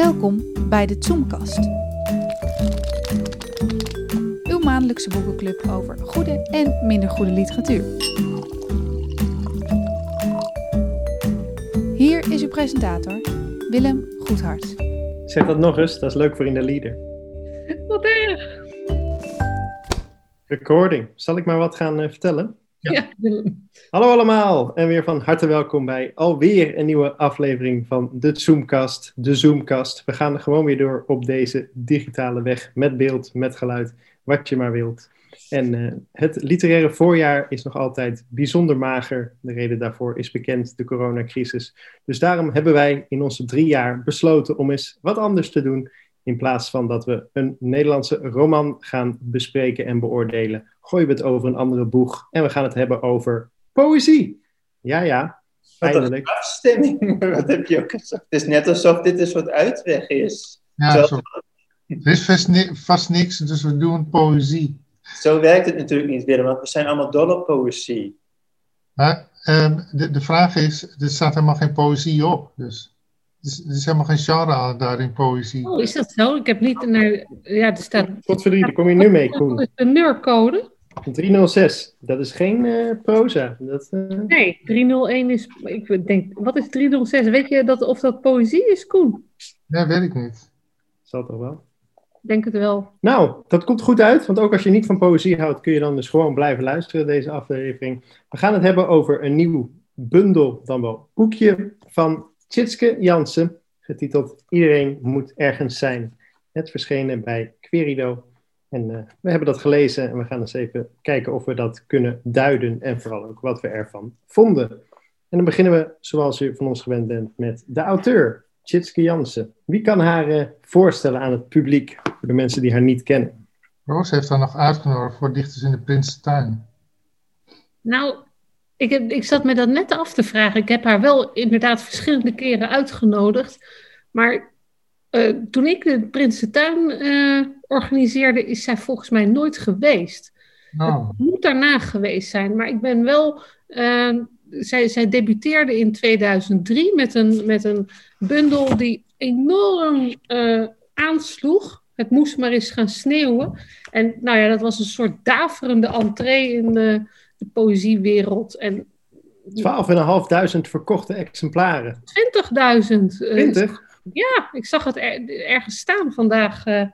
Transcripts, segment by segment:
Welkom bij de Zoomkast. Uw maandelijkse boekenclub over goede en minder goede literatuur. Hier is uw presentator, Willem Goedhart. Zeg dat nog eens, dat is leuk voor in de leader. Wat erg. Recording. Zal ik maar wat gaan eh, vertellen? Ja. Hallo allemaal en weer van harte welkom bij alweer een nieuwe aflevering van de Zoomcast, de Zoomcast. We gaan er gewoon weer door op deze digitale weg met beeld, met geluid, wat je maar wilt. En eh, het literaire voorjaar is nog altijd bijzonder mager. De reden daarvoor is bekend, de coronacrisis. Dus daarom hebben wij in onze drie jaar besloten om eens wat anders te doen. In plaats van dat we een Nederlandse roman gaan bespreken en beoordelen, gooien we het over een andere boeg. En we gaan het hebben over poëzie. Ja, ja, Wat een eindelijk. afstemming. Wat heb je ook gezegd? Het is net alsof dit een soort uitweg is. Ja, Zo-. Er is vast, ni- vast niks, dus we doen poëzie. Zo werkt het natuurlijk niet, Willem, want we zijn allemaal dol op poëzie. Maar ehm, de, de vraag is, er staat helemaal geen poëzie op. Dus er is, er is helemaal geen genre daar in poëzie. Oh, is dat zo? Ik heb niet naar. Ja, er staat. Godverdomme, daar kom je nu mee, Wat Koen. is de neurcode? 306, dat is geen eh, proza. Dat, eh, Nee, 301 is. Ik denk, wat is 306? Weet je dat, of dat poëzie is, Koen? Nee, weet ik niet. zal toch wel. Ik Denk het wel. Nou, dat komt goed uit, want ook als je niet van poëzie houdt, kun je dan dus gewoon blijven luisteren deze aflevering. We gaan het hebben over een nieuw bundel, dan wel boekje van Tjitske Jansen, getiteld Iedereen moet ergens zijn. Het verschenen bij Querido. En eh, we hebben dat gelezen en we gaan eens even kijken of we dat kunnen duiden en vooral ook wat we ervan vonden. En dan beginnen we, zoals u van ons gewend bent, met de auteur, Tjitske Jansen. Wie kan haar eh, voorstellen aan het publiek, voor de mensen die haar niet kennen? Roos heeft haar nog uitgenodigd voor Dichters in de Prinsentuin. Nou, ik, heb, ik zat me dat net af te vragen. Ik heb haar wel inderdaad verschillende keren uitgenodigd. Maar eh, toen ik de Prinsentuin eh organiseerde, is zij volgens mij nooit geweest. Nou, Het moet daarna geweest zijn, maar ik ben wel. eh, zij, zij debuteerde in 2003 met een, met een bundel die enorm aansloeg. Het moest maar eens gaan sneeuwen. En nou ja, dat was een soort daverende entree in de, poëziewereld. En 12.500 verkochte exemplaren. 20.000. eh, 20? Ja, ik zag het er- ergens staan vandaag. eh. dat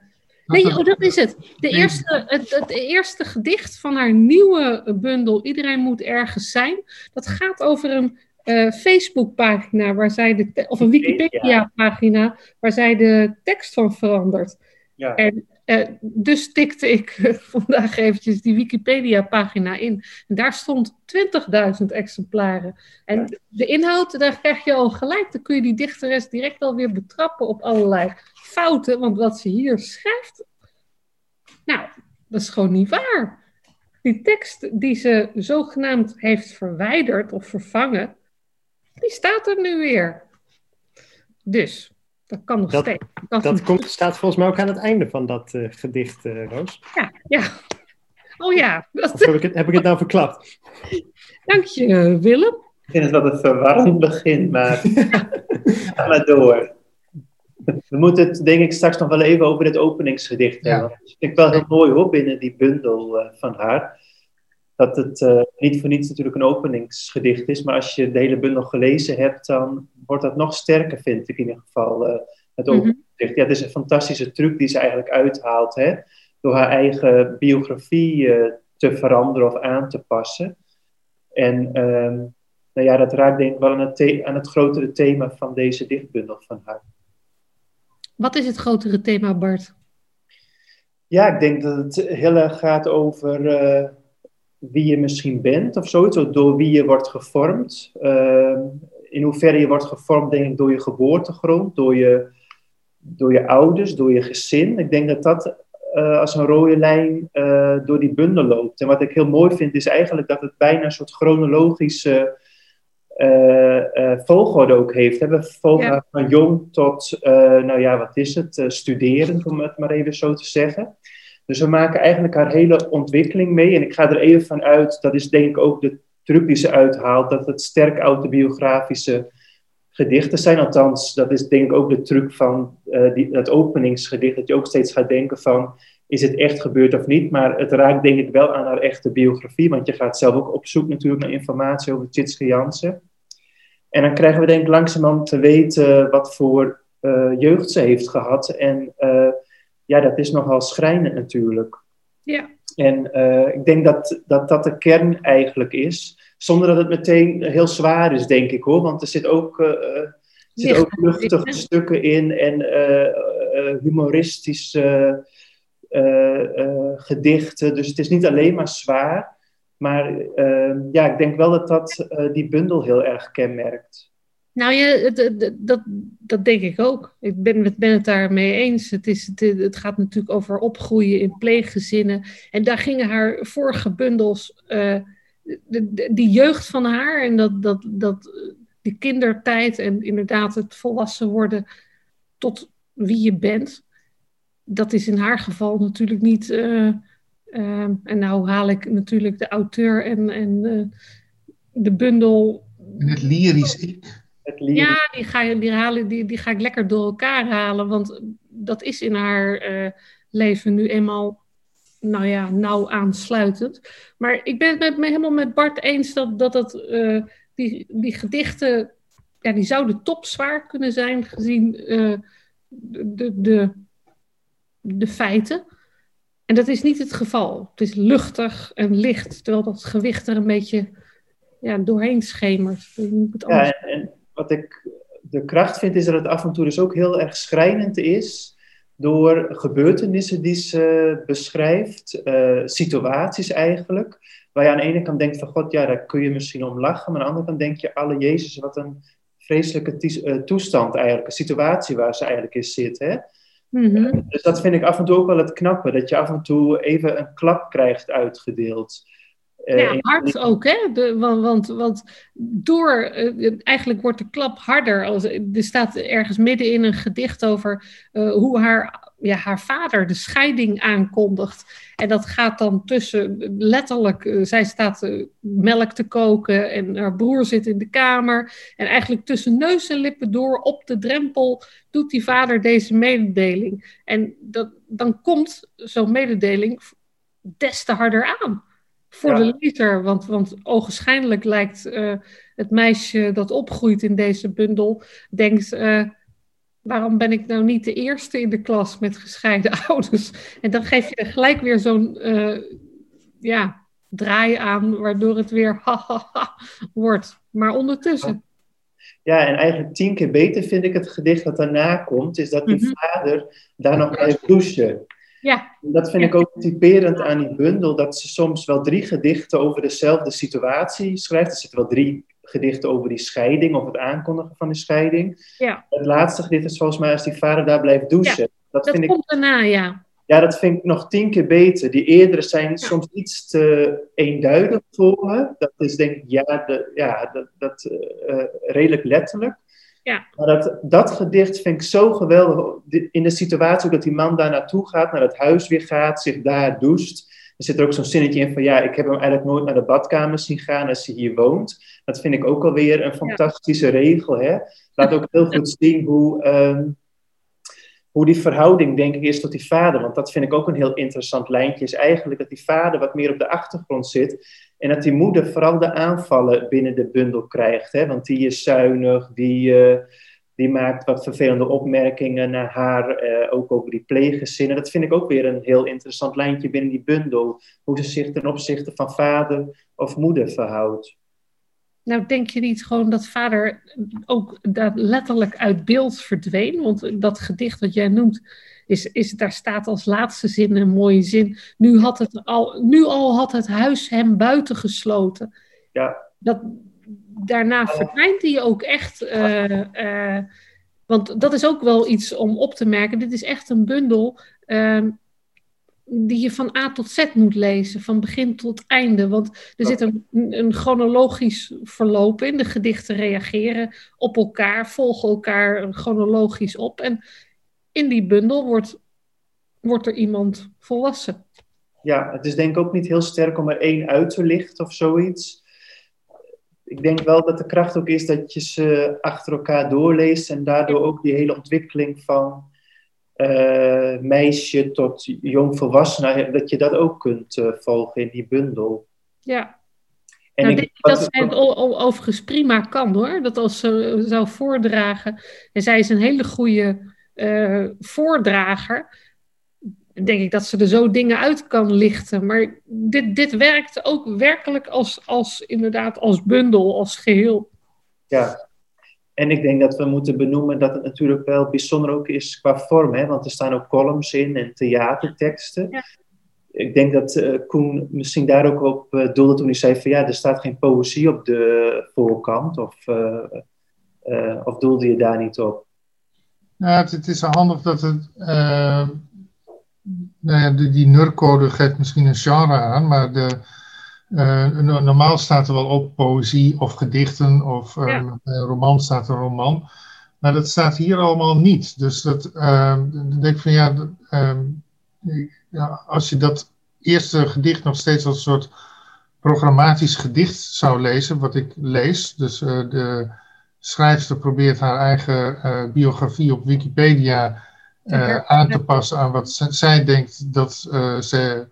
Nee, is- oh, dat is het. De eerste, het, het eerste gedicht van haar nieuwe bundel, Iedereen moet ergens zijn. Dat gaat over een eh Facebookpagina, waar zij de of een Wikipedia-pagina, waar zij de tekst van verandert. Ja. En eh, dus tikte ik eh, vandaag eventjes die Wikipedia-pagina in. En daar stond 20.000 exemplaren. En de inhoud, daar krijg je al gelijk. Dan kun je die dichteres direct alweer betrappen op allerlei fouten. Want wat ze hier schrijft, nou, dat is gewoon niet waar. Die tekst die ze zogenaamd heeft verwijderd of vervangen, die staat er nu weer. Dus, dat kan nog Dat- steeds. Dat, Dat komt, staat volgens mij ook aan het einde van dat eh, gedicht, eh, Roos. Ja, ja. Oh ja, dat, heb ik, het, heb ik het nou verklapt? dank je Willem. Ik vind het wel een verwarrend begin, maar ga maar door. We moeten het denk ik straks nog wel even over het openingsgedicht Ja. hebben. Dat vind ik wel heel mooi hoor, binnen die bundel eh, van haar. Dat het eh, niet voor niets natuurlijk een openingsgedicht is, maar als je de hele bundel gelezen hebt, dan wordt dat nog sterker, vind ik in ieder geval, eh, het Mhm. openingsgedicht. Ja, het is een fantastische truc die ze eigenlijk uithaalt, hè, door haar eigen biografie eh, te veranderen of aan te passen. En ehm, nou ja, dat raakt denk ik wel aan het, aan het grotere thema van deze dichtbundel van haar. Wat is het grotere thema, Bart? Ja, ik denk dat het heel erg gaat over eh, wie je misschien bent of zoiets, of door wie je wordt gevormd. Ehm, in hoeverre je wordt gevormd, denk ik, door je geboortegrond, door je, door je ouders, door je gezin. Ik denk dat dat eh, als een rode lijn eh, door die bundel loopt. En wat ik heel mooi vind, is eigenlijk dat het bijna een soort chronologische eh, volgorde ook heeft. We volgen Ja. van jong tot, nou ja, wat is het, studerend, om het maar even zo te zeggen. Dus we maken eigenlijk haar hele ontwikkeling mee. En ik ga er even van uit, dat is denk ik ook de truc die ze uithaalt, dat het sterk autobiografische gedichten zijn. Althans, dat is denk ik ook de truc van die, dat openingsgedicht, dat je ook steeds gaat denken van, is het echt gebeurd of niet? Maar het raakt denk ik wel aan haar echte biografie, want je gaat zelf ook op zoek natuurlijk naar informatie over Tjitske Jansen. En dan krijgen we denk ik langzamerhand te weten wat voor uh, jeugd ze heeft gehad. En uh, ja, dat is nogal schrijnend natuurlijk. Ja. En uh, ik denk dat, dat dat de kern eigenlijk is. Zonder dat het meteen heel zwaar is, denk ik hoor. Want er zit ook, uh, zit ook luchtige stukken in en uh, humoristische gedichten. Dus het is niet alleen maar zwaar. Maar ja, ik denk wel dat dat die bundel heel erg kenmerkt. Nou ja, dat, dat, dat denk ik ook. Ik ben, ben het daarmee eens. Het, is, het, het gaat natuurlijk over opgroeien in pleeggezinnen. En daar gingen haar vorige bundels, uh, de, die jeugd van haar en dat, dat, dat, die kindertijd en inderdaad het volwassen worden tot wie je bent. Dat is in haar geval natuurlijk niet. Uh, uh, en nou haal ik natuurlijk de auteur en, en de bundel. En het lyrisch ik. Ja, die ga, die, halen, die, die ga ik lekker door elkaar halen. Want dat is in haar uh, leven nu eenmaal, nou ja, nauw aansluitend. Maar ik ben het me helemaal met Bart eens dat, dat het, uh, die, die gedichten, ja, die zouden topzwaar kunnen zijn gezien uh, de, de, de feiten. En dat is niet het geval. Het is luchtig en licht, terwijl dat gewicht er een beetje ja, doorheen schemert. Ja, en, wat ik de kracht vind, is dat het af en toe dus ook heel erg schrijnend is door gebeurtenissen die ze beschrijft, uh, situaties eigenlijk, waar je aan de ene kant denkt van god, ja, daar kun je misschien om lachen, maar aan de andere kant denk je, alle Jezus, wat een vreselijke uh, toestand eigenlijk, een situatie waar ze eigenlijk in zit. Hè? Mm -hmm. dus dat vind ik af en toe ook wel het knappe, dat je af en toe even een klap krijgt uitgedeeld. Uh, ja, hard ook, hè? De, want, want, door, uh, eigenlijk wordt de klap harder. Als, er staat ergens midden in een gedicht over uh, hoe haar, ja, haar vader de scheiding aankondigt. En dat gaat dan tussen, letterlijk, zij staat melk te koken en haar broer zit in de kamer. En eigenlijk tussen neus en lippen door op de drempel doet die vader deze mededeling. En dat, dan komt zo'n mededeling des te harder aan voor ja. de lezer. Want, want ogenschijnlijk lijkt uh, het meisje dat opgroeit in deze bundel, denkt. Uh, waarom ben ik nou niet de eerste in de klas met gescheiden ouders? En dan geef je er gelijk weer zo'n uh, ja, draai aan, waardoor het weer ha wordt. Maar ondertussen. Ja, en eigenlijk tien keer beter vind ik het gedicht dat daarna komt, is dat die mm -hmm. vader daar nog blijft douchen. Ja. Dat vind ik ook typerend aan die bundel, dat ze soms wel drie gedichten over dezelfde situatie schrijft. Er zitten wel drie gedichten over die scheiding of het aankondigen van de scheiding. Ja. Het laatste gedicht is volgens mij als die vader daar blijft douchen. Ja, dat, dat vind komt ik, daarna, ja. Ja, dat vind ik nog tien keer beter. Die eerdere zijn ja. soms iets te eenduidig voor me. Dat is denk ik, ja, de, ja dat, dat uh, redelijk letterlijk. Ja. Maar dat, dat gedicht vind ik zo geweldig. In de situatie dat die man daar naartoe gaat, naar het huis weer gaat, zich daar doucht. Er zit er ook zo'n zinnetje in van ja, ik heb hem eigenlijk nooit naar de badkamer zien gaan als hij hier woont. Dat vind ik ook alweer een fantastische ja. regel. Hè? Laat ook heel goed zien hoe, um, hoe die verhouding, denk ik, is tot die vader. Want dat vind ik ook een heel interessant lijntje. Is eigenlijk dat die vader wat meer op de achtergrond zit. En dat die moeder vooral de aanvallen binnen de bundel krijgt. Hè? Want die is zuinig, die, uh, die maakt wat vervelende opmerkingen naar haar, uh, ook over die pleeggezinnen. Dat vind ik ook weer een heel interessant lijntje binnen die bundel. Hoe ze zich ten opzichte van vader of moeder verhoudt. Nou, denk je niet gewoon dat vader ook daar letterlijk uit beeld verdween? Want dat gedicht wat jij noemt, is, is, daar staat als laatste zin een mooie zin. Nu, had het al, nu al had het huis hem buiten gesloten. Ja. Dat, daarna verdwijnt hij ook echt. Uh, uh, want dat is ook wel iets om op te merken. Dit is echt een bundel uh, die je van A tot Z moet lezen, van begin tot einde. Want er zit een, chronologisch verloop in. De gedichten reageren op elkaar, volgen elkaar chronologisch op. En in die bundel wordt, wordt er iemand volwassen. Ja, het is denk ik ook niet heel sterk om er één uit te lichten of zoiets. ik denk wel dat de kracht ook is dat je ze achter elkaar doorleest en daardoor ook die hele ontwikkeling van uh, meisje tot jong volwassene, dat je dat ook kunt uh, volgen in die bundel. Ja. En nou, ik denk dat zij het overigens prima kan hoor. Dat als ze zou voordragen. En zij is een hele goede uh, voordrager. Denk ik dat ze er zo dingen uit kan lichten. Maar dit, dit werkt ook werkelijk als, als inderdaad als bundel, als geheel. Ja, en ik denk dat we moeten benoemen dat het natuurlijk wel bijzonder ook is qua vorm. Hè? Want er staan ook columns in en theaterteksten. Ja. Ik denk dat uh, Koen misschien daar ook op uh, doelde toen hij zei van ja, er staat geen poëzie op de voorkant. Of, uh, of doelde je daar niet op? Ja, het, het is handig dat het... nou ja, die, die NUR-code geeft misschien een genre aan, maar de uh, normaal staat er wel op poëzie of gedichten of uh, ja. roman staat een roman. Maar dat staat hier allemaal niet. Dus dat, uh, dan denk ik van ja, ehm, ja, als je dat eerste gedicht nog steeds als een soort programmatisch gedicht zou lezen, wat ik lees. Dus uh, de schrijfster probeert haar eigen uh, biografie op Wikipedia aan te passen aan wat zij denkt dat ze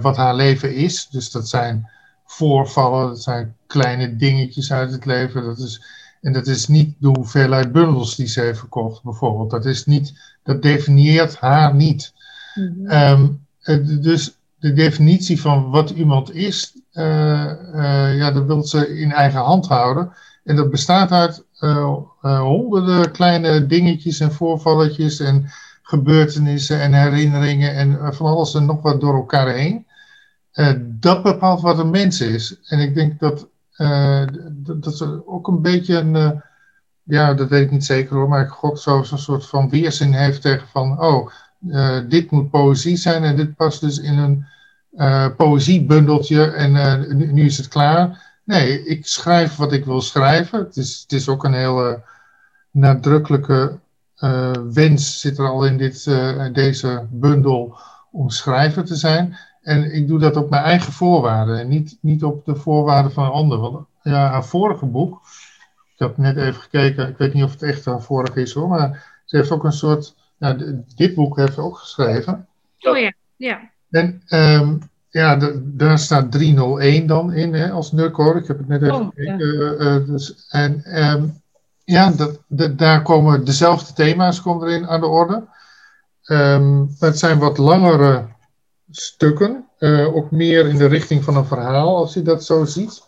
wat haar leven is. Dus dat zijn voorvallen, dat zijn kleine dingetjes uit het leven. Dat is, en dat is niet de hoeveelheid bundels die ze heeft verkocht, bijvoorbeeld. Dat, is niet, dat definieert haar niet. Mm -hmm. um, dus de definitie van wat iemand is, uh, uh, ja, dat wil ze in eigen hand houden. En dat bestaat uit honderden kleine dingetjes en voorvalletjes en gebeurtenissen en herinneringen en eh, van alles en nog wat door elkaar heen. Uh, dat bepaalt wat een mens is. En ik denk dat, uh, dat, dat ook een beetje een, ja, dat weet ik niet zeker hoor, maar ik gok zo zo'n soort van weerzin heeft tegen van, oh, dit moet poëzie zijn en dit past dus in een poëziebundeltje en nu, nu, is het klaar. Nee, ik schrijf wat ik wil schrijven. Het is, het is ook een hele nadrukkelijke wens zit er al in dit, uh, deze bundel om schrijver te zijn. En ik doe dat op mijn eigen voorwaarden en niet, niet op de voorwaarden van een ander. Want ja, haar vorige boek, ik heb net even gekeken, ik weet niet of het echt haar vorige is hoor, maar ze heeft ook een soort, ja, dit boek heeft ze ook geschreven. Oh ja, ja. En um, ja, de, daar staat 301 dan in hè, als nulcode. Ik heb het net even oh, gekeken. Ja. Uh, dus, en um, ja, dat, daar komen dezelfde thema's komen erin aan de orde. Um, het zijn wat langere stukken, uh, ook meer in de richting van een verhaal, als je dat zo ziet.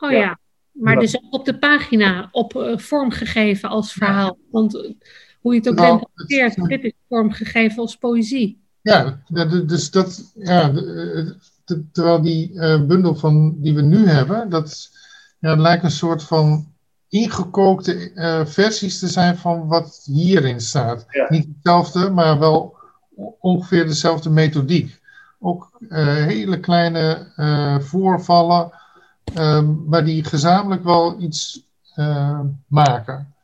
Oh ja, ja. maar dus op de pagina op uh, vormgegeven als verhaal. Ja. Want uh, hoe je het ook nou, interpreteert, het, dit is vormgegeven als poëzie. Ja, dus dat, ja, terwijl die bundel van, die we nu hebben, dat ja, lijkt een soort van ingekookte uh, versies te zijn van wat hierin staat. Ja. Niet hetzelfde, maar wel ongeveer dezelfde methodiek. Ook uh, hele kleine uh, voorvallen, um, maar die gezamenlijk wel iets maken.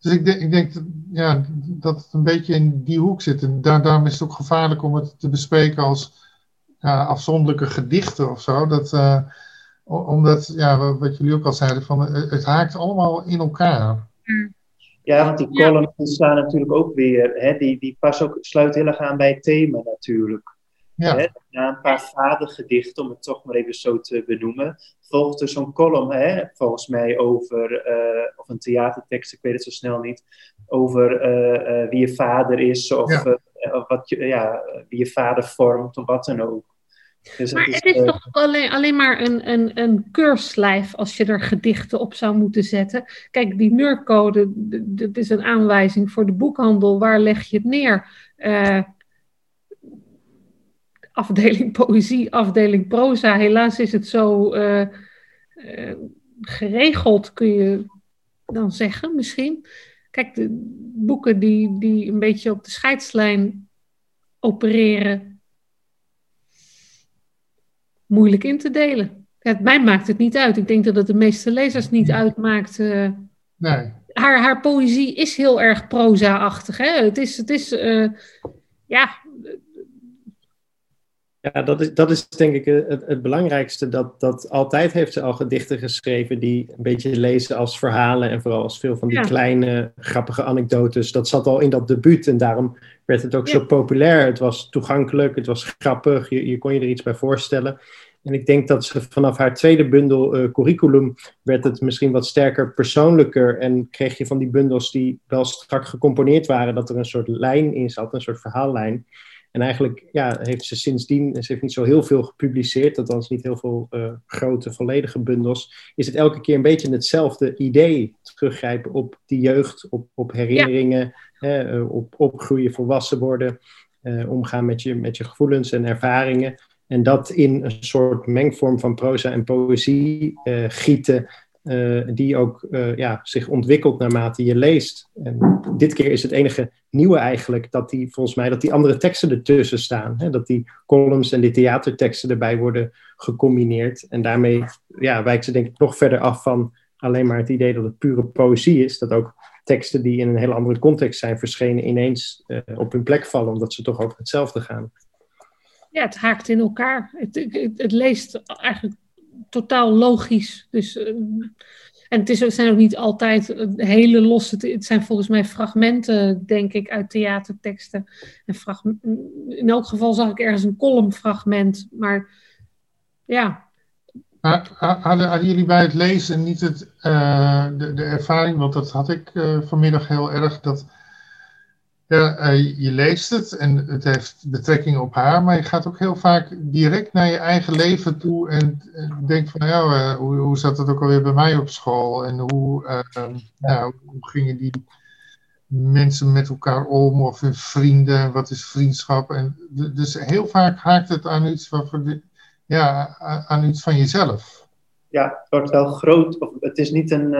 Dus ik, denk, ik denk dat, ja, dat het een beetje in die hoek zit. En daar, daarom is het ook gevaarlijk om het te bespreken als afzonderlijke gedichten of zo. Dat, omdat, ja, wat jullie ook al zeiden, van, het haakt allemaal in elkaar. Ja, want die columns staan natuurlijk ook weer, hè, die, die pas ook, sluiten heel erg aan bij het thema natuurlijk. Ja. Hè, na een paar vadergedichten, om het toch maar even zo te benoemen, volgt er zo'n column, hè, volgens mij over, uh, of een theatertekst, ik weet het zo snel niet, over uh, uh, wie je vader is, of, ja. of wat je, ja, wie je vader vormt, of wat dan ook. Dus maar het is, uh, toch alleen, alleen maar een, een, een keurslijf als je er gedichten op zou moeten zetten. Kijk, die NUR-code, dat is een aanwijzing voor de boekhandel. Waar leg je het neer? Uh, afdeling poëzie, afdeling proza. Helaas is het zo uh, geregeld, kun je dan zeggen misschien. Kijk, de boeken die, die een beetje op de scheidslijn opereren moeilijk in te delen. Het, mij maakt het niet uit. Ik denk dat het de meeste lezers niet uitmaakt. Uh, nee. haar, haar poëzie is heel erg proza-achtig. Hè? Het is, het is uh, ja. Ja, dat is, dat is denk ik het, het belangrijkste. Dat, dat altijd heeft ze al gedichten geschreven die een beetje lezen als verhalen. En vooral als veel van die kleine grappige anekdotes. Dat zat al in dat debuut en daarom werd het ook zo populair. Het was toegankelijk, het was grappig, je, je kon je er iets bij voorstellen. En ik denk dat ze vanaf haar tweede bundel uh, curriculum werd het misschien wat sterker persoonlijker. En kreeg je van die bundels die wel strak gecomponeerd waren, dat er een soort lijn in zat, een soort verhaallijn. En eigenlijk ja, heeft ze sindsdien, ze heeft niet zo heel veel gepubliceerd, althans niet heel veel uh, grote, volledige bundels. Is het elke keer een beetje hetzelfde idee teruggrijpen op die jeugd, op, op herinneringen, hè, eh, op opgroeien, volwassen worden, uh, omgaan met je, met je gevoelens en ervaringen. En dat in een soort mengvorm van proza en poëzie gieten, die ook uh, ja, zich ontwikkelt naarmate je leest. En dit keer is het enige nieuwe eigenlijk dat die, volgens mij, dat die andere teksten ertussen staan. Hè? Dat die columns en die theaterteksten erbij worden gecombineerd. En daarmee ja, wijkt ze denk ik nog verder af van alleen maar het idee dat het pure poëzie is. Dat ook teksten die in een hele andere context zijn verschenen ineens uh, op hun plek vallen, omdat ze toch over hetzelfde gaan. Ja, het haakt in elkaar. Het, het leest eigenlijk totaal logisch. Dus, uh, en het, is, zijn ook niet altijd hele losse. Het zijn volgens mij fragmenten, denk ik, uit theaterteksten. En in elk geval zag ik ergens een columnfragment. Maar ja. Hadden, jullie bij het lezen niet het, uh, de, de ervaring, want dat had ik vanmiddag heel erg, dat ja, uh, je leest het en het heeft betrekking op haar, maar je gaat ook heel vaak direct naar je eigen leven toe en, en denkt van, ja, uh, hoe, hoe zat het ook alweer bij mij op school en hoe, uh, nou, hoe gingen die mensen met elkaar om of hun vrienden, wat is vriendschap? En, dus heel vaak haakt het aan iets, de, ja, aan iets van jezelf. Ja, het wordt wel groot, of het is niet een,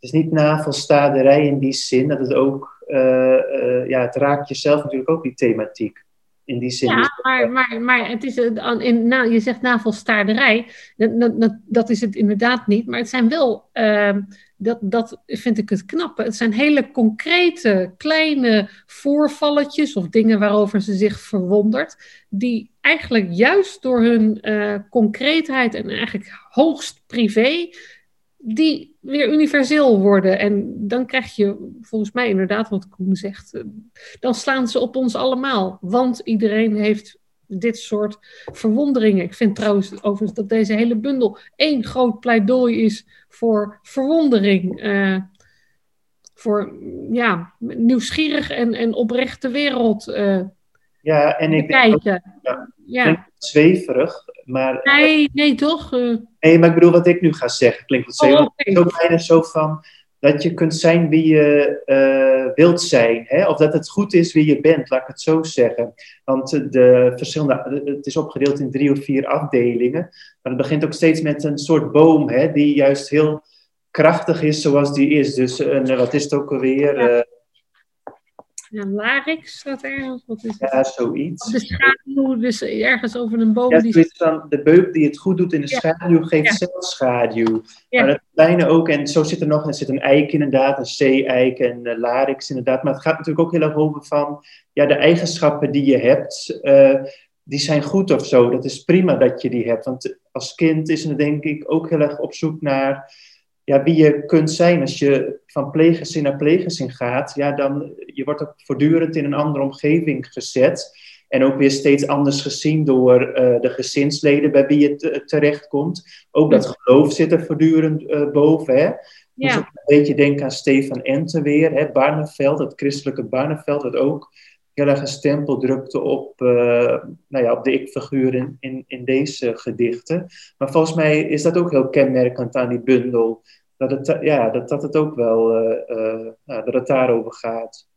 is niet navelstaderij in die zin, dat het ook uh, uh, ja, het raakt jezelf natuurlijk ook die thematiek. In die zin. Ja, maar, maar, maar het is in, nou, je zegt navelstaarderij. Dat, dat, dat is het inderdaad niet. Maar het zijn wel, uh, dat, dat vind ik het knappe. Het zijn hele concrete, kleine voorvalletjes of dingen waarover ze zich verwondert. Die eigenlijk juist door hun uh, concreetheid en eigenlijk hoogst privé die weer universeel worden. En dan krijg je volgens mij inderdaad wat Koen zegt. Eh, dan slaan ze op ons allemaal. Want iedereen heeft dit soort verwonderingen. Ik vind trouwens overigens dat deze hele bundel één groot pleidooi is voor verwondering. Uh, voor ja, nieuwsgierig en, en oprechte wereld uh, ja, en ik. Denk ja, ja. zweverig, maar... Nee, nee toch? Uh... Nee, maar ik bedoel wat ik nu ga zeggen. Klinkt wat oh, okay. zo bijna zo van dat je kunt zijn wie je uh, wilt zijn. Hè? Of dat het goed is wie je bent, laat ik het zo zeggen. Want de verschillende, het is opgedeeld in drie of vier afdelingen. Maar het begint ook steeds met een soort boom, hè, die juist heel krachtig is zoals die is. Dus uh, wat is het ook alweer? Ja. Larix staat ergens. Wat is ja, zoiets. De schaduw, dus ergens over een boom. Ja, die... dan de beuk die het goed doet in de ja. schaduw, geeft ja. zelf schaduw. Maar het kleine ook, en zo zit er nog, er zit een eik inderdaad, een zee-eik en uh, larix inderdaad. Maar het gaat natuurlijk ook heel erg over van, ja, de eigenschappen die je hebt, uh, die zijn goed of zo. Dat is prima dat je die hebt. Want als kind is het denk ik ook heel erg op zoek naar ja, wie je kunt zijn als je van pleeggezin naar pleeggezin gaat, ja, dan je wordt ook voortdurend in een andere omgeving gezet. En ook weer steeds anders gezien door uh, de gezinsleden bij wie je te, terechtkomt. Ook dat geloof zit er voortdurend uh, boven. Hè? Ja. Dus een beetje denken aan Stefan Ente weer, hè? Barneveld, het christelijke Barneveld, dat ook heel erg een stempel drukte op, uh, nou ja, op de ik-figuur in, in, deze gedichten. Maar volgens mij is dat ook heel kenmerkend aan die bundel. Dat het, ja, dat, dat het ook wel, uh, uh, dat het daarover gaat.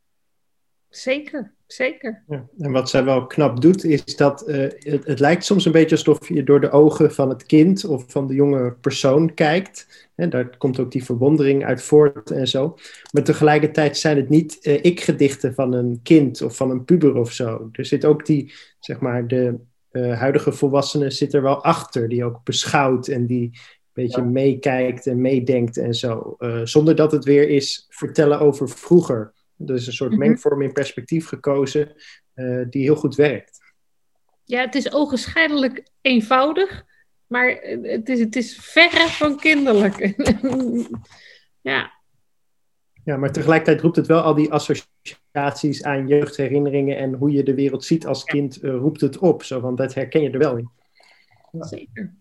Zeker, zeker. Ja, en wat zij wel knap doet, is dat het, het lijkt soms een beetje alsof je door de ogen van het kind of van de jonge persoon kijkt. En daar komt ook die verwondering uit voort en zo. Maar tegelijkertijd zijn het niet uh, ik-gedichten van een kind of van een puber of zo. Er zit ook die, zeg maar, de uh, huidige volwassene zit er wel achter, die ook beschouwt en die een beetje ja. meekijkt en meedenkt en zo. Zonder dat het weer is vertellen over vroeger. Dus een soort mm -hmm. mengvorm in perspectief gekozen die heel goed werkt. Ja, het is ogenschijnlijk eenvoudig, maar het is, het is verre van kinderlijk. ja. Ja, maar tegelijkertijd roept het wel al die associaties aan jeugdherinneringen en hoe je de wereld ziet als kind, uh, roept het op. Zo, want dat herken je er wel in. Zeker.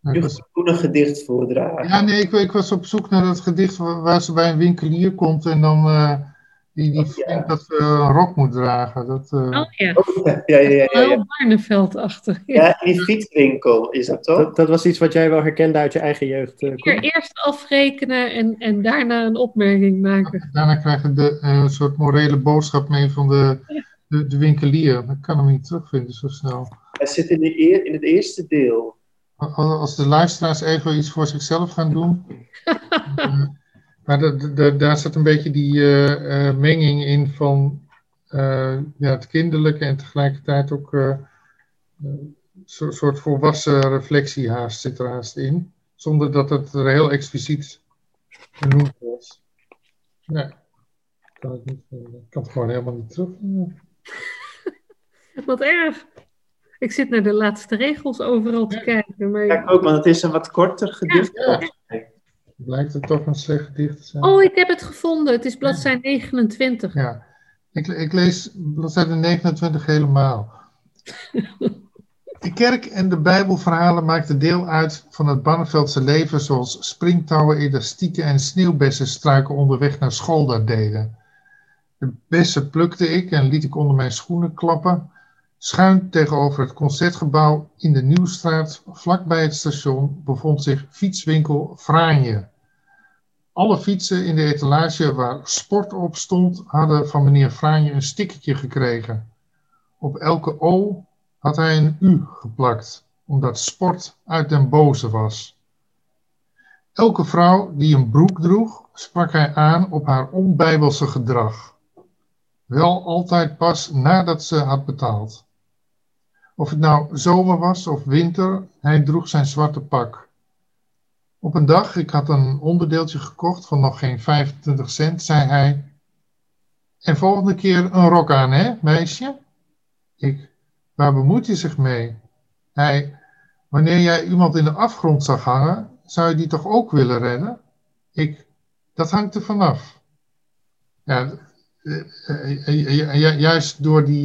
Je was... een gedicht voordragen. Ja, nee, ik, ik, was op zoek naar dat gedicht waar ze bij een winkelier komt en dan uh, die, die oh, vindt dat ze een rok moet dragen. Dat, uh... Oh ja. Oh, ja, ja, ja. ja, ja. Heel die fietswinkel is dat toch? Dat, dat, was iets wat jij wel herkende uit je eigen jeugd. Uh, eerst afrekenen en, en daarna een opmerking maken. Daarna krijgen we een soort morele boodschap mee van de, de, de winkelier. Ik kan hem niet terugvinden zo snel. Hij zit in, de eer, in het eerste deel. Als de luisteraars even iets voor zichzelf gaan doen. maar de, de, daar zit een beetje die uh, uh, menging in van uh, ja, het kinderlijke en tegelijkertijd ook een soort volwassen reflectie haast zit er haast in. Zonder dat het er heel expliciet genoemd was. Nee, kan niet. Ik kan het gewoon helemaal niet terug. Wat erg. Ik zit naar de laatste regels overal te kijken. Maar... Ja, ook, want het is een wat korter gedicht. Ja. Blijkt het toch een slecht gedicht te zijn? Oh, ik heb het gevonden. Het is bladzijde 29. Ja, ik, ik lees bladzijde 29 helemaal. De kerk en de Bijbelverhalen maakten deel uit van het Barneveldse leven, zoals springtouwen, elastieken en sneeuwbessenstruiken onderweg naar school dat deden. De bessen plukte ik en liet ik onder mijn schoenen klappen. Schuin tegenover het concertgebouw in de Nieuwstraat, vlakbij het station, bevond zich fietswinkel Fraanje. Alle fietsen in de etalage waar sport op stond, hadden van meneer Fraanje een stickertje gekregen. Op elke O had hij een U geplakt, omdat sport uit den boze was. Elke vrouw die een broek droeg, sprak hij aan op haar onbijbelse gedrag. Wel altijd pas nadat ze had betaald. Of het nou zomer was of winter, hij droeg zijn zwarte pak. Op een dag, ik had een onderdeeltje gekocht van nog geen 25 cent, zei hij: En volgende keer een rok aan, hè, meisje? Ik: Waar bemoeit je zich mee? Hij: Wanneer jij iemand in de afgrond zag hangen, zou je die toch ook willen redden? Ik: Dat hangt er vanaf. Ja, eh, eh, eh, juist door die,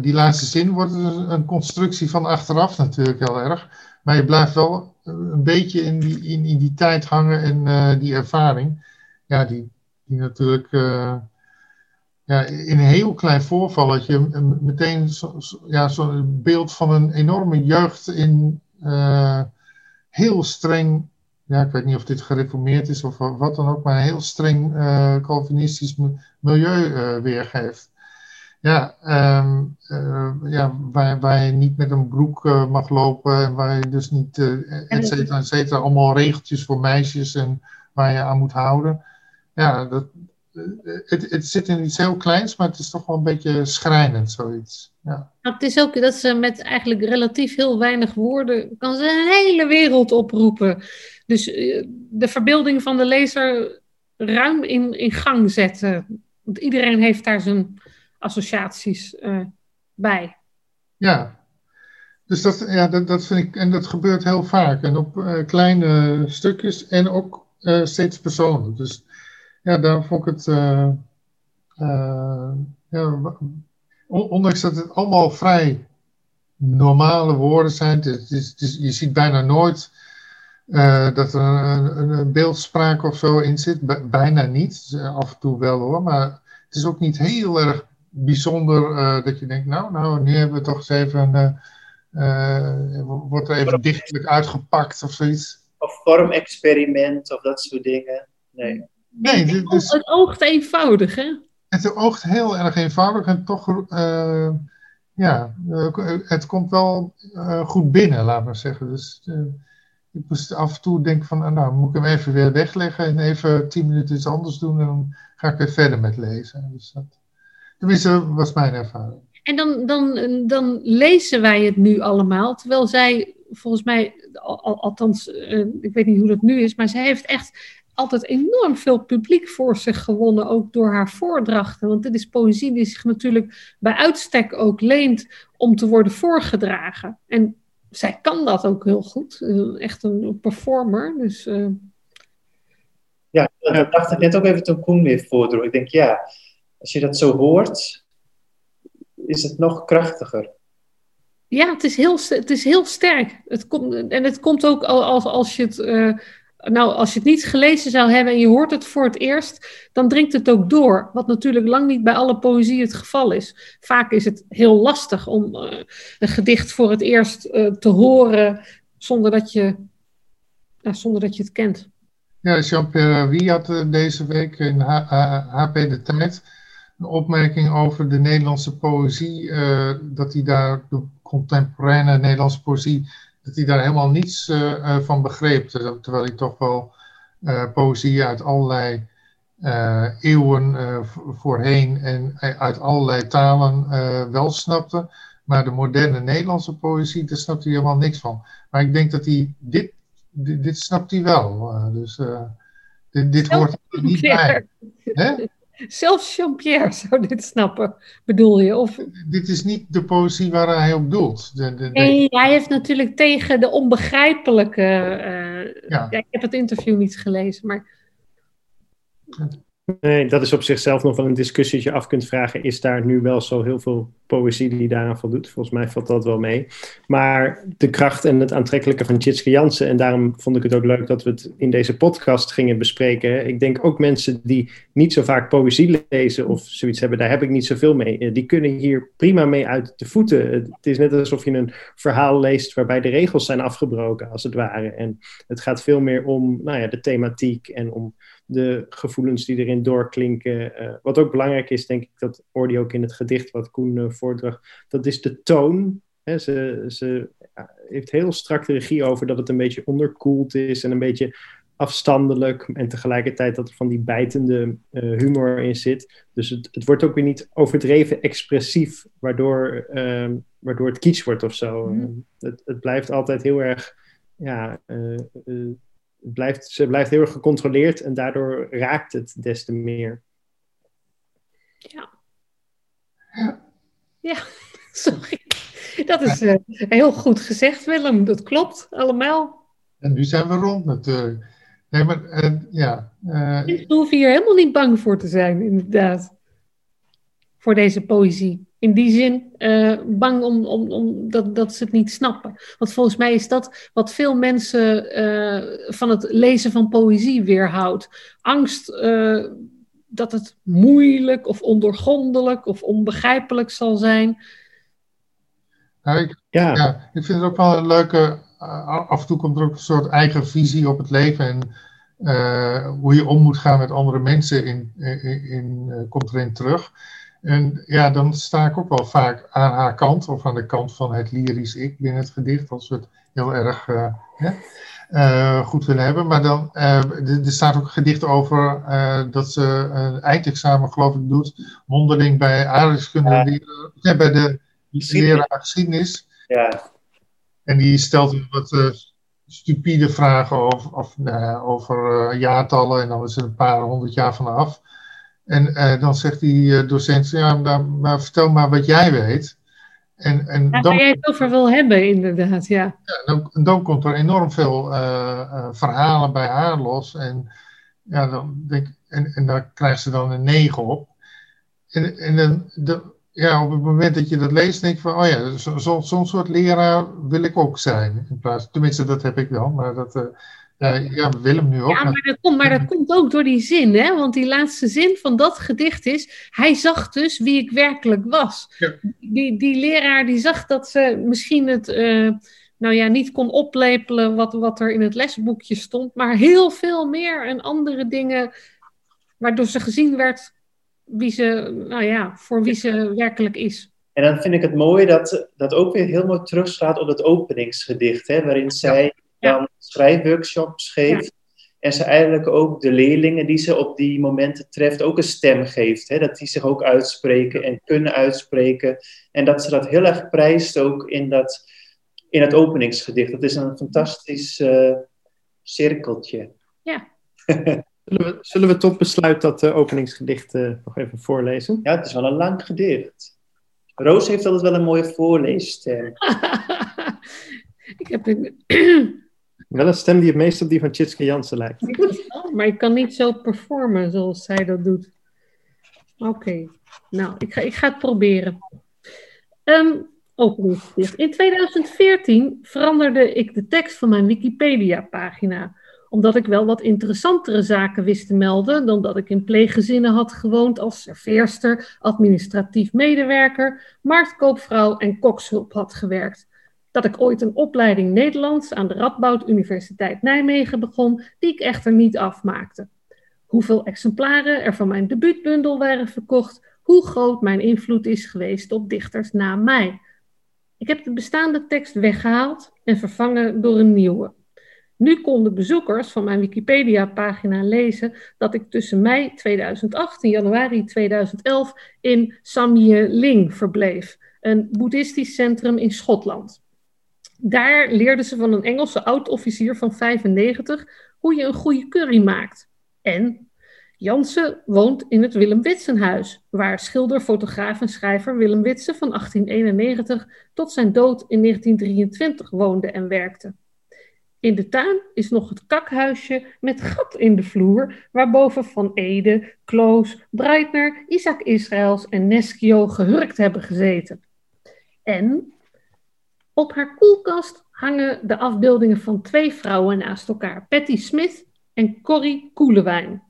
die laatste zin wordt het een constructie van achteraf natuurlijk heel erg. Maar je blijft wel een beetje in die, in, in die tijd hangen en die ervaring. Ja, die, die natuurlijk ja, in een heel klein voorvalletje meteen zo'n ja, zo beeld van een enorme jeugd in heel streng ja, ik weet niet of dit gereformeerd is of wat dan ook, maar een heel streng uh, Calvinistisch milieu uh, weergeeft. Ja, um, uh, ja waar, waar je niet met een broek mag lopen en waar je dus niet, et cetera, et cetera, allemaal regeltjes voor meisjes en waar je aan moet houden. Ja, dat, het, het zit in iets heel kleins, maar het is toch wel een beetje schrijnend, zoiets. Ja. Het is ook dat ze met eigenlijk relatief heel weinig woorden, kan ze een hele wereld oproepen. Dus eh, de verbeelding van de lezer ruim in, in gang zetten. Want iedereen heeft daar zijn associaties uh, bij. Ja, dus dat, ja, dat, dat vind ik, en dat gebeurt heel vaak. En op uh, kleine stukjes en ook steeds persoonlijk. Dus ja, daar vond ik het, ja, ondanks dat het allemaal vrij normale woorden zijn, het is, je ziet bijna nooit uh, dat er een, een, beeldspraak of zo in zit. bijna niet. Dus, uh, af en toe wel hoor. Maar het is ook niet heel erg bijzonder uh, dat je denkt, nou, nou, nu hebben we toch eens even, wordt er even dichtelijk uitgepakt of zoiets. Of vormexperiment of dat soort dingen. Nee. Nee, het, dus, het oogt eenvoudig, hè? Het oogt heel erg eenvoudig en toch, ja, het komt wel goed binnen, laat maar zeggen. Dus ik moest af en toe denken van, nou, moet ik hem even weer wegleggen en even tien minuten iets anders doen en dan ga ik weer verder met lezen. Dus dat, tenminste, was mijn ervaring. En dan, dan, dan lezen wij het nu allemaal, terwijl zij volgens mij, al, althans, uh, ik weet niet hoe dat nu is, maar zij heeft echt altijd enorm veel publiek voor zich gewonnen, ook door haar voordrachten. Want dit is poëzie die zich natuurlijk bij uitstek ook leent om te worden voorgedragen. En zij kan dat ook heel goed. Echt een performer. Dus, uh... Ja, dacht ik net ook even toen Koen weer voordroeg. Ik denk, ja, als je dat zo hoort, is het nog krachtiger. Ja, het is heel, het is heel sterk. Het komt, en het komt ook als, als je het. Uh, nou, als je het niet gelezen zou hebben en je hoort het voor het eerst, dan dringt het ook door. Wat natuurlijk lang niet bij alle poëzie het geval is. Vaak is het heel lastig om uh, een gedicht voor het eerst uh, te horen zonder dat je, zonder dat je het kent. Ja, Jean-Pierre Wie had deze week in HP De Tijd een opmerking over de Nederlandse poëzie, dat hij daar de contemporaine Nederlandse poëzie dat hij daar helemaal niets uh, uh, van begreep. Terwijl hij toch wel uh, poëzie uit allerlei eeuwen voorheen en uit allerlei talen wel snapte. Maar de moderne Nederlandse poëzie, daar snapt hij helemaal niks van. Maar ik denk dat hij dit, dit, dit snapt hij wel. dus dit, dit hoort er niet bij. Hè? Zelfs Jean-Pierre zou dit snappen, bedoel je? Of... Dit is niet de poëzie waar hij op doelt. De, de, de... Nee, hij heeft natuurlijk tegen de onbegrijpelijke... Uh, ja. ja. ik heb het interview niet gelezen, maar... Nee, dat is op zichzelf nog wel een discussie dat je af kunt vragen. Is daar nu wel zo heel veel poëzie die daaraan voldoet? Volgens mij valt dat wel mee. Maar de kracht en het aantrekkelijke van Tjitske Jansen. En daarom vond ik het ook leuk dat we het in deze podcast gingen bespreken. Ik denk ook mensen die niet zo vaak poëzie lezen of zoiets hebben, daar heb ik niet zoveel mee. Eh, die kunnen hier prima mee uit de voeten. Het is net alsof je een verhaal leest waarbij de regels zijn afgebroken, als het ware. En het gaat veel meer om nou ja, de thematiek en om de gevoelens die erin doorklinken. Uh, wat ook belangrijk is, denk ik, dat hoorde je ook in het gedicht wat Koen uh, voordracht, dat is de toon. Ze ze ja, heeft heel strak de regie over dat het een beetje onderkoeld is en een beetje afstandelijk en tegelijkertijd dat er van die bijtende uh, humor in zit. Dus het, het wordt ook weer niet overdreven expressief, waardoor, ehm, waardoor het kitsch wordt of zo. Mm. Het, het, blijft altijd heel erg ja, blijft, ze blijft heel erg gecontroleerd en daardoor raakt het des te meer. Ja. Ja, sorry. Dat is uh, heel goed gezegd, Willem. Dat klopt allemaal. En nu zijn we rond natuurlijk. Nee, maar uh, ja. Uh, je hoeft hier helemaal niet bang voor te zijn, inderdaad. Voor deze poëzie in die zin uh, bang om, om, om dat, dat ze het niet snappen. Want volgens mij is dat wat veel mensen uh, van het lezen van poëzie weerhoudt. Angst uh, dat het moeilijk of ondoorgrondelijk of onbegrijpelijk zal zijn. Nou, ik, ja. ja. ik vind het ook wel een leuke. af en toe komt er ook een soort eigen visie op het leven. En hoe je om moet gaan met andere mensen in, in, in komt erin terug. En ja, dan sta ik ook wel vaak aan haar kant, of aan de kant van het lyrisch ik binnen het gedicht, als we het heel erg uh, uh, goed willen hebben. Maar dan, uh, er staat ook een gedicht over dat ze een eindexamen, geloof ik, doet, mondeling bij aardrijkskunde ja. leren, ja, bij de leraar geschiedenis. Ja. En die stelt wat stupide vragen over, of, over jaartallen, en dan is er een paar honderd jaar vanaf. En uh, dan zegt die uh, docent, ja, maar, maar, vertel maar wat jij weet. En, en ja, dan, waar jij het over wil hebben, inderdaad, ja. ja dan, dan komt er enorm veel uh, verhalen bij haar los. En, ja, dan denk, en, en daar krijgt ze dan een 9 op. En, en dan, de, ja, op het moment dat je dat leest, denk je van, oh ja, zo'n zo, zo soort leraar wil ik ook zijn. In plaats, tenminste, dat heb ik dan, maar dat ja, ja, Willem nu ook. Ja, maar dat, komt, maar dat komt ook door die zin, hè? Want die laatste zin van dat gedicht is: Hij zag dus wie ik werkelijk was. Ja. Die, die leraar die zag dat ze misschien het. Uh, nou ja, niet kon oplepelen wat, wat er in het lesboekje stond, maar heel veel meer en andere dingen, waardoor ze gezien werd wie ze, nou ja, voor wie ze werkelijk is. En dan vind ik het mooi dat dat ook weer heel mooi terugslaat op het openingsgedicht, hè, waarin zij dan schrijfworkshops geeft. En ze eigenlijk ook de leerlingen die ze op die momenten treft ook een stem geeft. Hè? Dat die zich ook uitspreken en kunnen uitspreken. En dat ze dat heel erg prijst ook in, dat, in het openingsgedicht. Dat is een fantastisch uh, cirkeltje. Ja. Zullen we, zullen we tot besluit dat uh, openingsgedicht uh, nog even voorlezen? Ja, het is wel een lang gedicht. Roos heeft altijd wel een mooie voorleesstem. ik heb een... wel een stem die het meest op die van Tjitske Jansen lijkt. maar ik kan niet zo performen zoals zij dat doet. Oké, nou, ik ga, ik ga het proberen. Um. In 2014 veranderde ik de tekst van mijn Wikipedia-pagina omdat ik wel wat interessantere zaken wist te melden dan dat ik in pleeggezinnen had gewoond als serveerster, administratief medewerker, marktkoopvrouw en kokshulp had gewerkt. Dat ik ooit een opleiding Nederlands aan de Radboud Universiteit Nijmegen begon, die ik echter niet afmaakte. Hoeveel exemplaren er van mijn debuutbundel waren verkocht, hoe groot mijn invloed is geweest op dichters na mij. Ik heb de bestaande tekst weggehaald en vervangen door een nieuwe. Nu konden bezoekers van mijn Wikipedia-pagina lezen dat ik tussen mei 2008 en januari 2011 in Samye Ling verbleef, een boeddhistisch centrum in Schotland. Daar leerden ze van een Engelse oud-officier van 95 hoe je een goede curry maakt. En Jansen woont in het Willem Witsenhuis, waar schilder, fotograaf en schrijver Willem Witsen van 1891 tot zijn dood in 1923 woonde en werkte. In de tuin is nog het kakhuisje met gat in de vloer, waarboven Van Ede, Kloos, Breitner, Isaac Israëls en Neschio gehurkt hebben gezeten. En op haar koelkast hangen de afbeeldingen van twee vrouwen naast elkaar, Patty Smith en Corrie Koelewijn.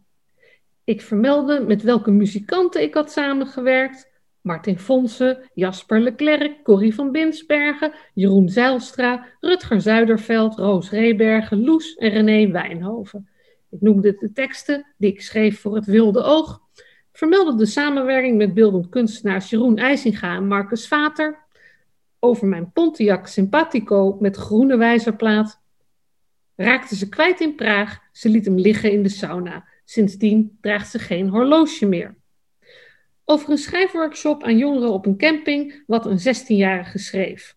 Ik vermeldde met welke muzikanten ik had samengewerkt, Martin Fonsen, Jasper Leclerc, Corrie van Binsbergen, Jeroen Zeilstra, Rutger Zuiderveld, Roos Rebergen, Loes en René Wijnhoven. Ik noemde de teksten die ik schreef voor het Wilde Oog, vermeldde de samenwerking met beeldend kunstenaars Jeroen IJsinga en Marcus Vater, over mijn Pontiac Simpatico met groene wijzerplaat, raakte ze kwijt in Praag, ze liet hem liggen in de sauna. Sindsdien draagt ze geen horloge meer. Over een schrijfworkshop aan jongeren op een camping, wat een 16-jarige schreef.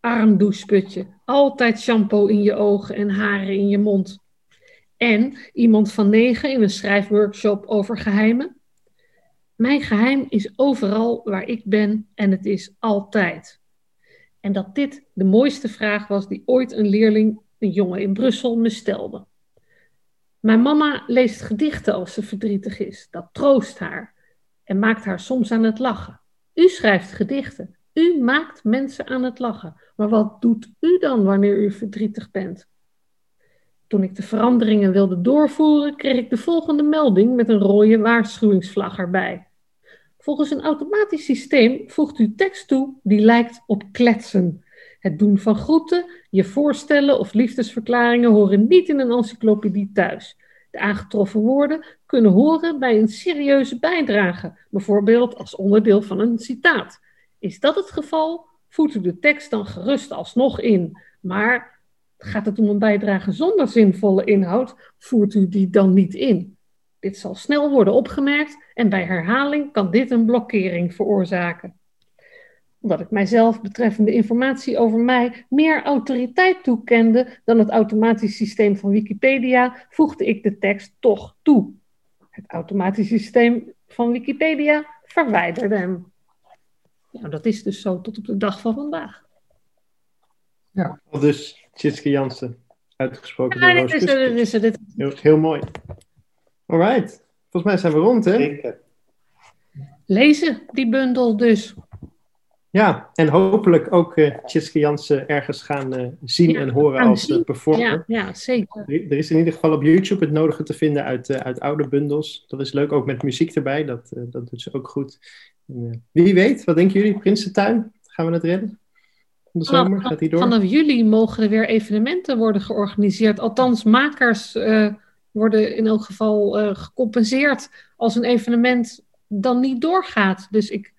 Arm doucheputje, altijd shampoo in je ogen en haren in je mond. En iemand van negen in een schrijfworkshop over geheimen. Mijn geheim is overal waar ik ben en het is altijd. En dat dit de mooiste vraag was die ooit een leerling, een jongen in Brussel, me stelde. Mijn mama leest gedichten als ze verdrietig is. Dat troost haar en maakt haar soms aan het lachen. U schrijft gedichten. U maakt mensen aan het lachen. Maar wat doet u dan wanneer u verdrietig bent? Toen ik de veranderingen wilde doorvoeren, kreeg ik de volgende melding met een rode waarschuwingsvlag erbij. Volgens een automatisch systeem voegt u tekst toe die lijkt op kletsen. Het doen van groeten, je voorstellen of liefdesverklaringen horen niet in een encyclopedie thuis. De aangetroffen woorden kunnen horen bij een serieuze bijdrage, bijvoorbeeld als onderdeel van een citaat. Is dat het geval, voert u de tekst dan gerust alsnog in. Maar gaat het om een bijdrage zonder zinvolle inhoud, voert u die dan niet in. Dit zal snel worden opgemerkt en bij herhaling kan dit een blokkering veroorzaken omdat ik mijzelf betreffende informatie over mij meer autoriteit toekende dan het automatisch systeem van Wikipedia, voegde ik de tekst toch toe. Het automatisch systeem van Wikipedia verwijderde hem. Nou, dat is dus zo tot op de dag van vandaag. Ja, dus Tjitske Jansen, uitgesproken ja, dit is, dit is, dit is. Heel, heel mooi. Alright, volgens mij zijn we rond, hè? Zeker. Lezen die bundel dus. Ja, en hopelijk ook uh, Tjitske Jansen ergens gaan uh, zien en horen als uh, performer. Ja, ja, zeker. Er is in ieder geval op YouTube het nodige te vinden uit, uit oude bundels. Dat is leuk, ook met muziek erbij. Dat, dat doet ze ook goed. En, wie weet, wat denken jullie? Prinsentuin, gaan we het redden? De zomer, vanaf, gaat die door? Vanaf juli mogen er weer evenementen worden georganiseerd. Althans, makers worden in elk geval gecompenseerd als een evenement dan niet doorgaat. Dus ik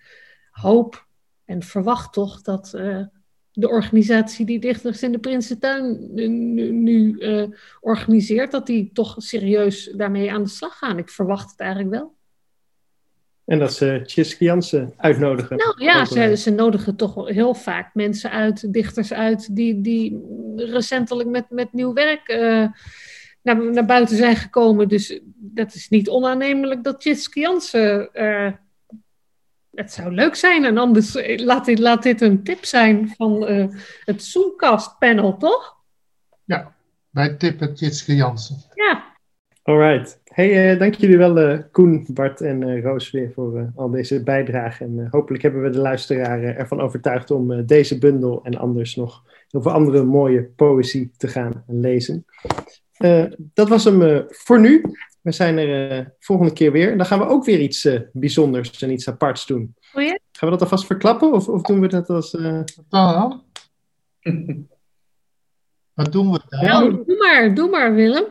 hoop en verwacht toch dat uh, de organisatie die Dichters in de Prinsentuin nu, nu, uh, organiseert, dat die toch serieus daarmee aan de slag gaan. Ik verwacht het eigenlijk wel. En dat ze Jansen uitnodigen. Nou ja, ze, ze, nodigen toch heel vaak mensen uit, dichters uit, die, die recentelijk met, met nieuw werk naar, naar buiten zijn gekomen. Dus dat is niet onaannemelijk dat Jitske Jansen. eh, het zou leuk zijn. En anders eh, laat dit, laat dit een tip zijn van eh, het Zoomcast panel, toch? Wij tippen Jitske Jansen. Ja, Alright. Hey, eh, dank jullie wel, eh, Koen, Bart en eh, Roos, weer voor al deze bijdrage. En hopelijk hebben we de luisteraar ervan overtuigd om deze bundel en anders nog heel veel andere mooie poëzie te gaan lezen. Eh, dat was hem eh, voor nu. We zijn er eh, volgende keer weer. En dan gaan we ook weer iets eh, bijzonders en iets aparts doen. Oh ja? Gaan we dat alvast verklappen? Of, of doen we dat als... eh, Wat dan? Wat doen we dan? nou, doe maar, doe maar, Willem.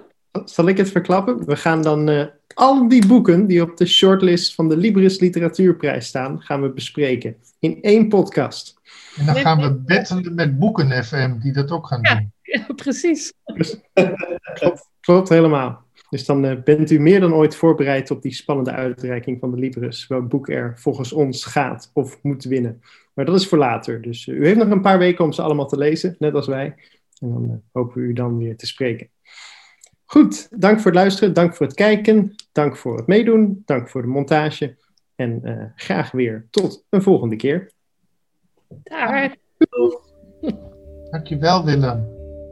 Zal ik het verklappen? We gaan dan eh, al die boeken die op de shortlist van de Libris Literatuurprijs staan, gaan we bespreken. In één podcast. En dan gaan we battelen met Boeken FM, die dat ook gaan Ja. doen. Ja, precies. Klopt, klopt helemaal. Dus dan eh, bent u meer dan ooit voorbereid op die spannende uitreiking van de Libris. Welk boek er volgens ons gaat of moet winnen. Maar dat is voor later. Dus eh, u heeft nog een paar weken om ze allemaal te lezen, net als wij. En dan eh, hopen we u dan weer te spreken. Goed, dank voor het luisteren, dank voor het kijken, dank voor het meedoen, dank voor de montage. En eh, graag weer tot een volgende keer. Daar. Dankjewel Willem.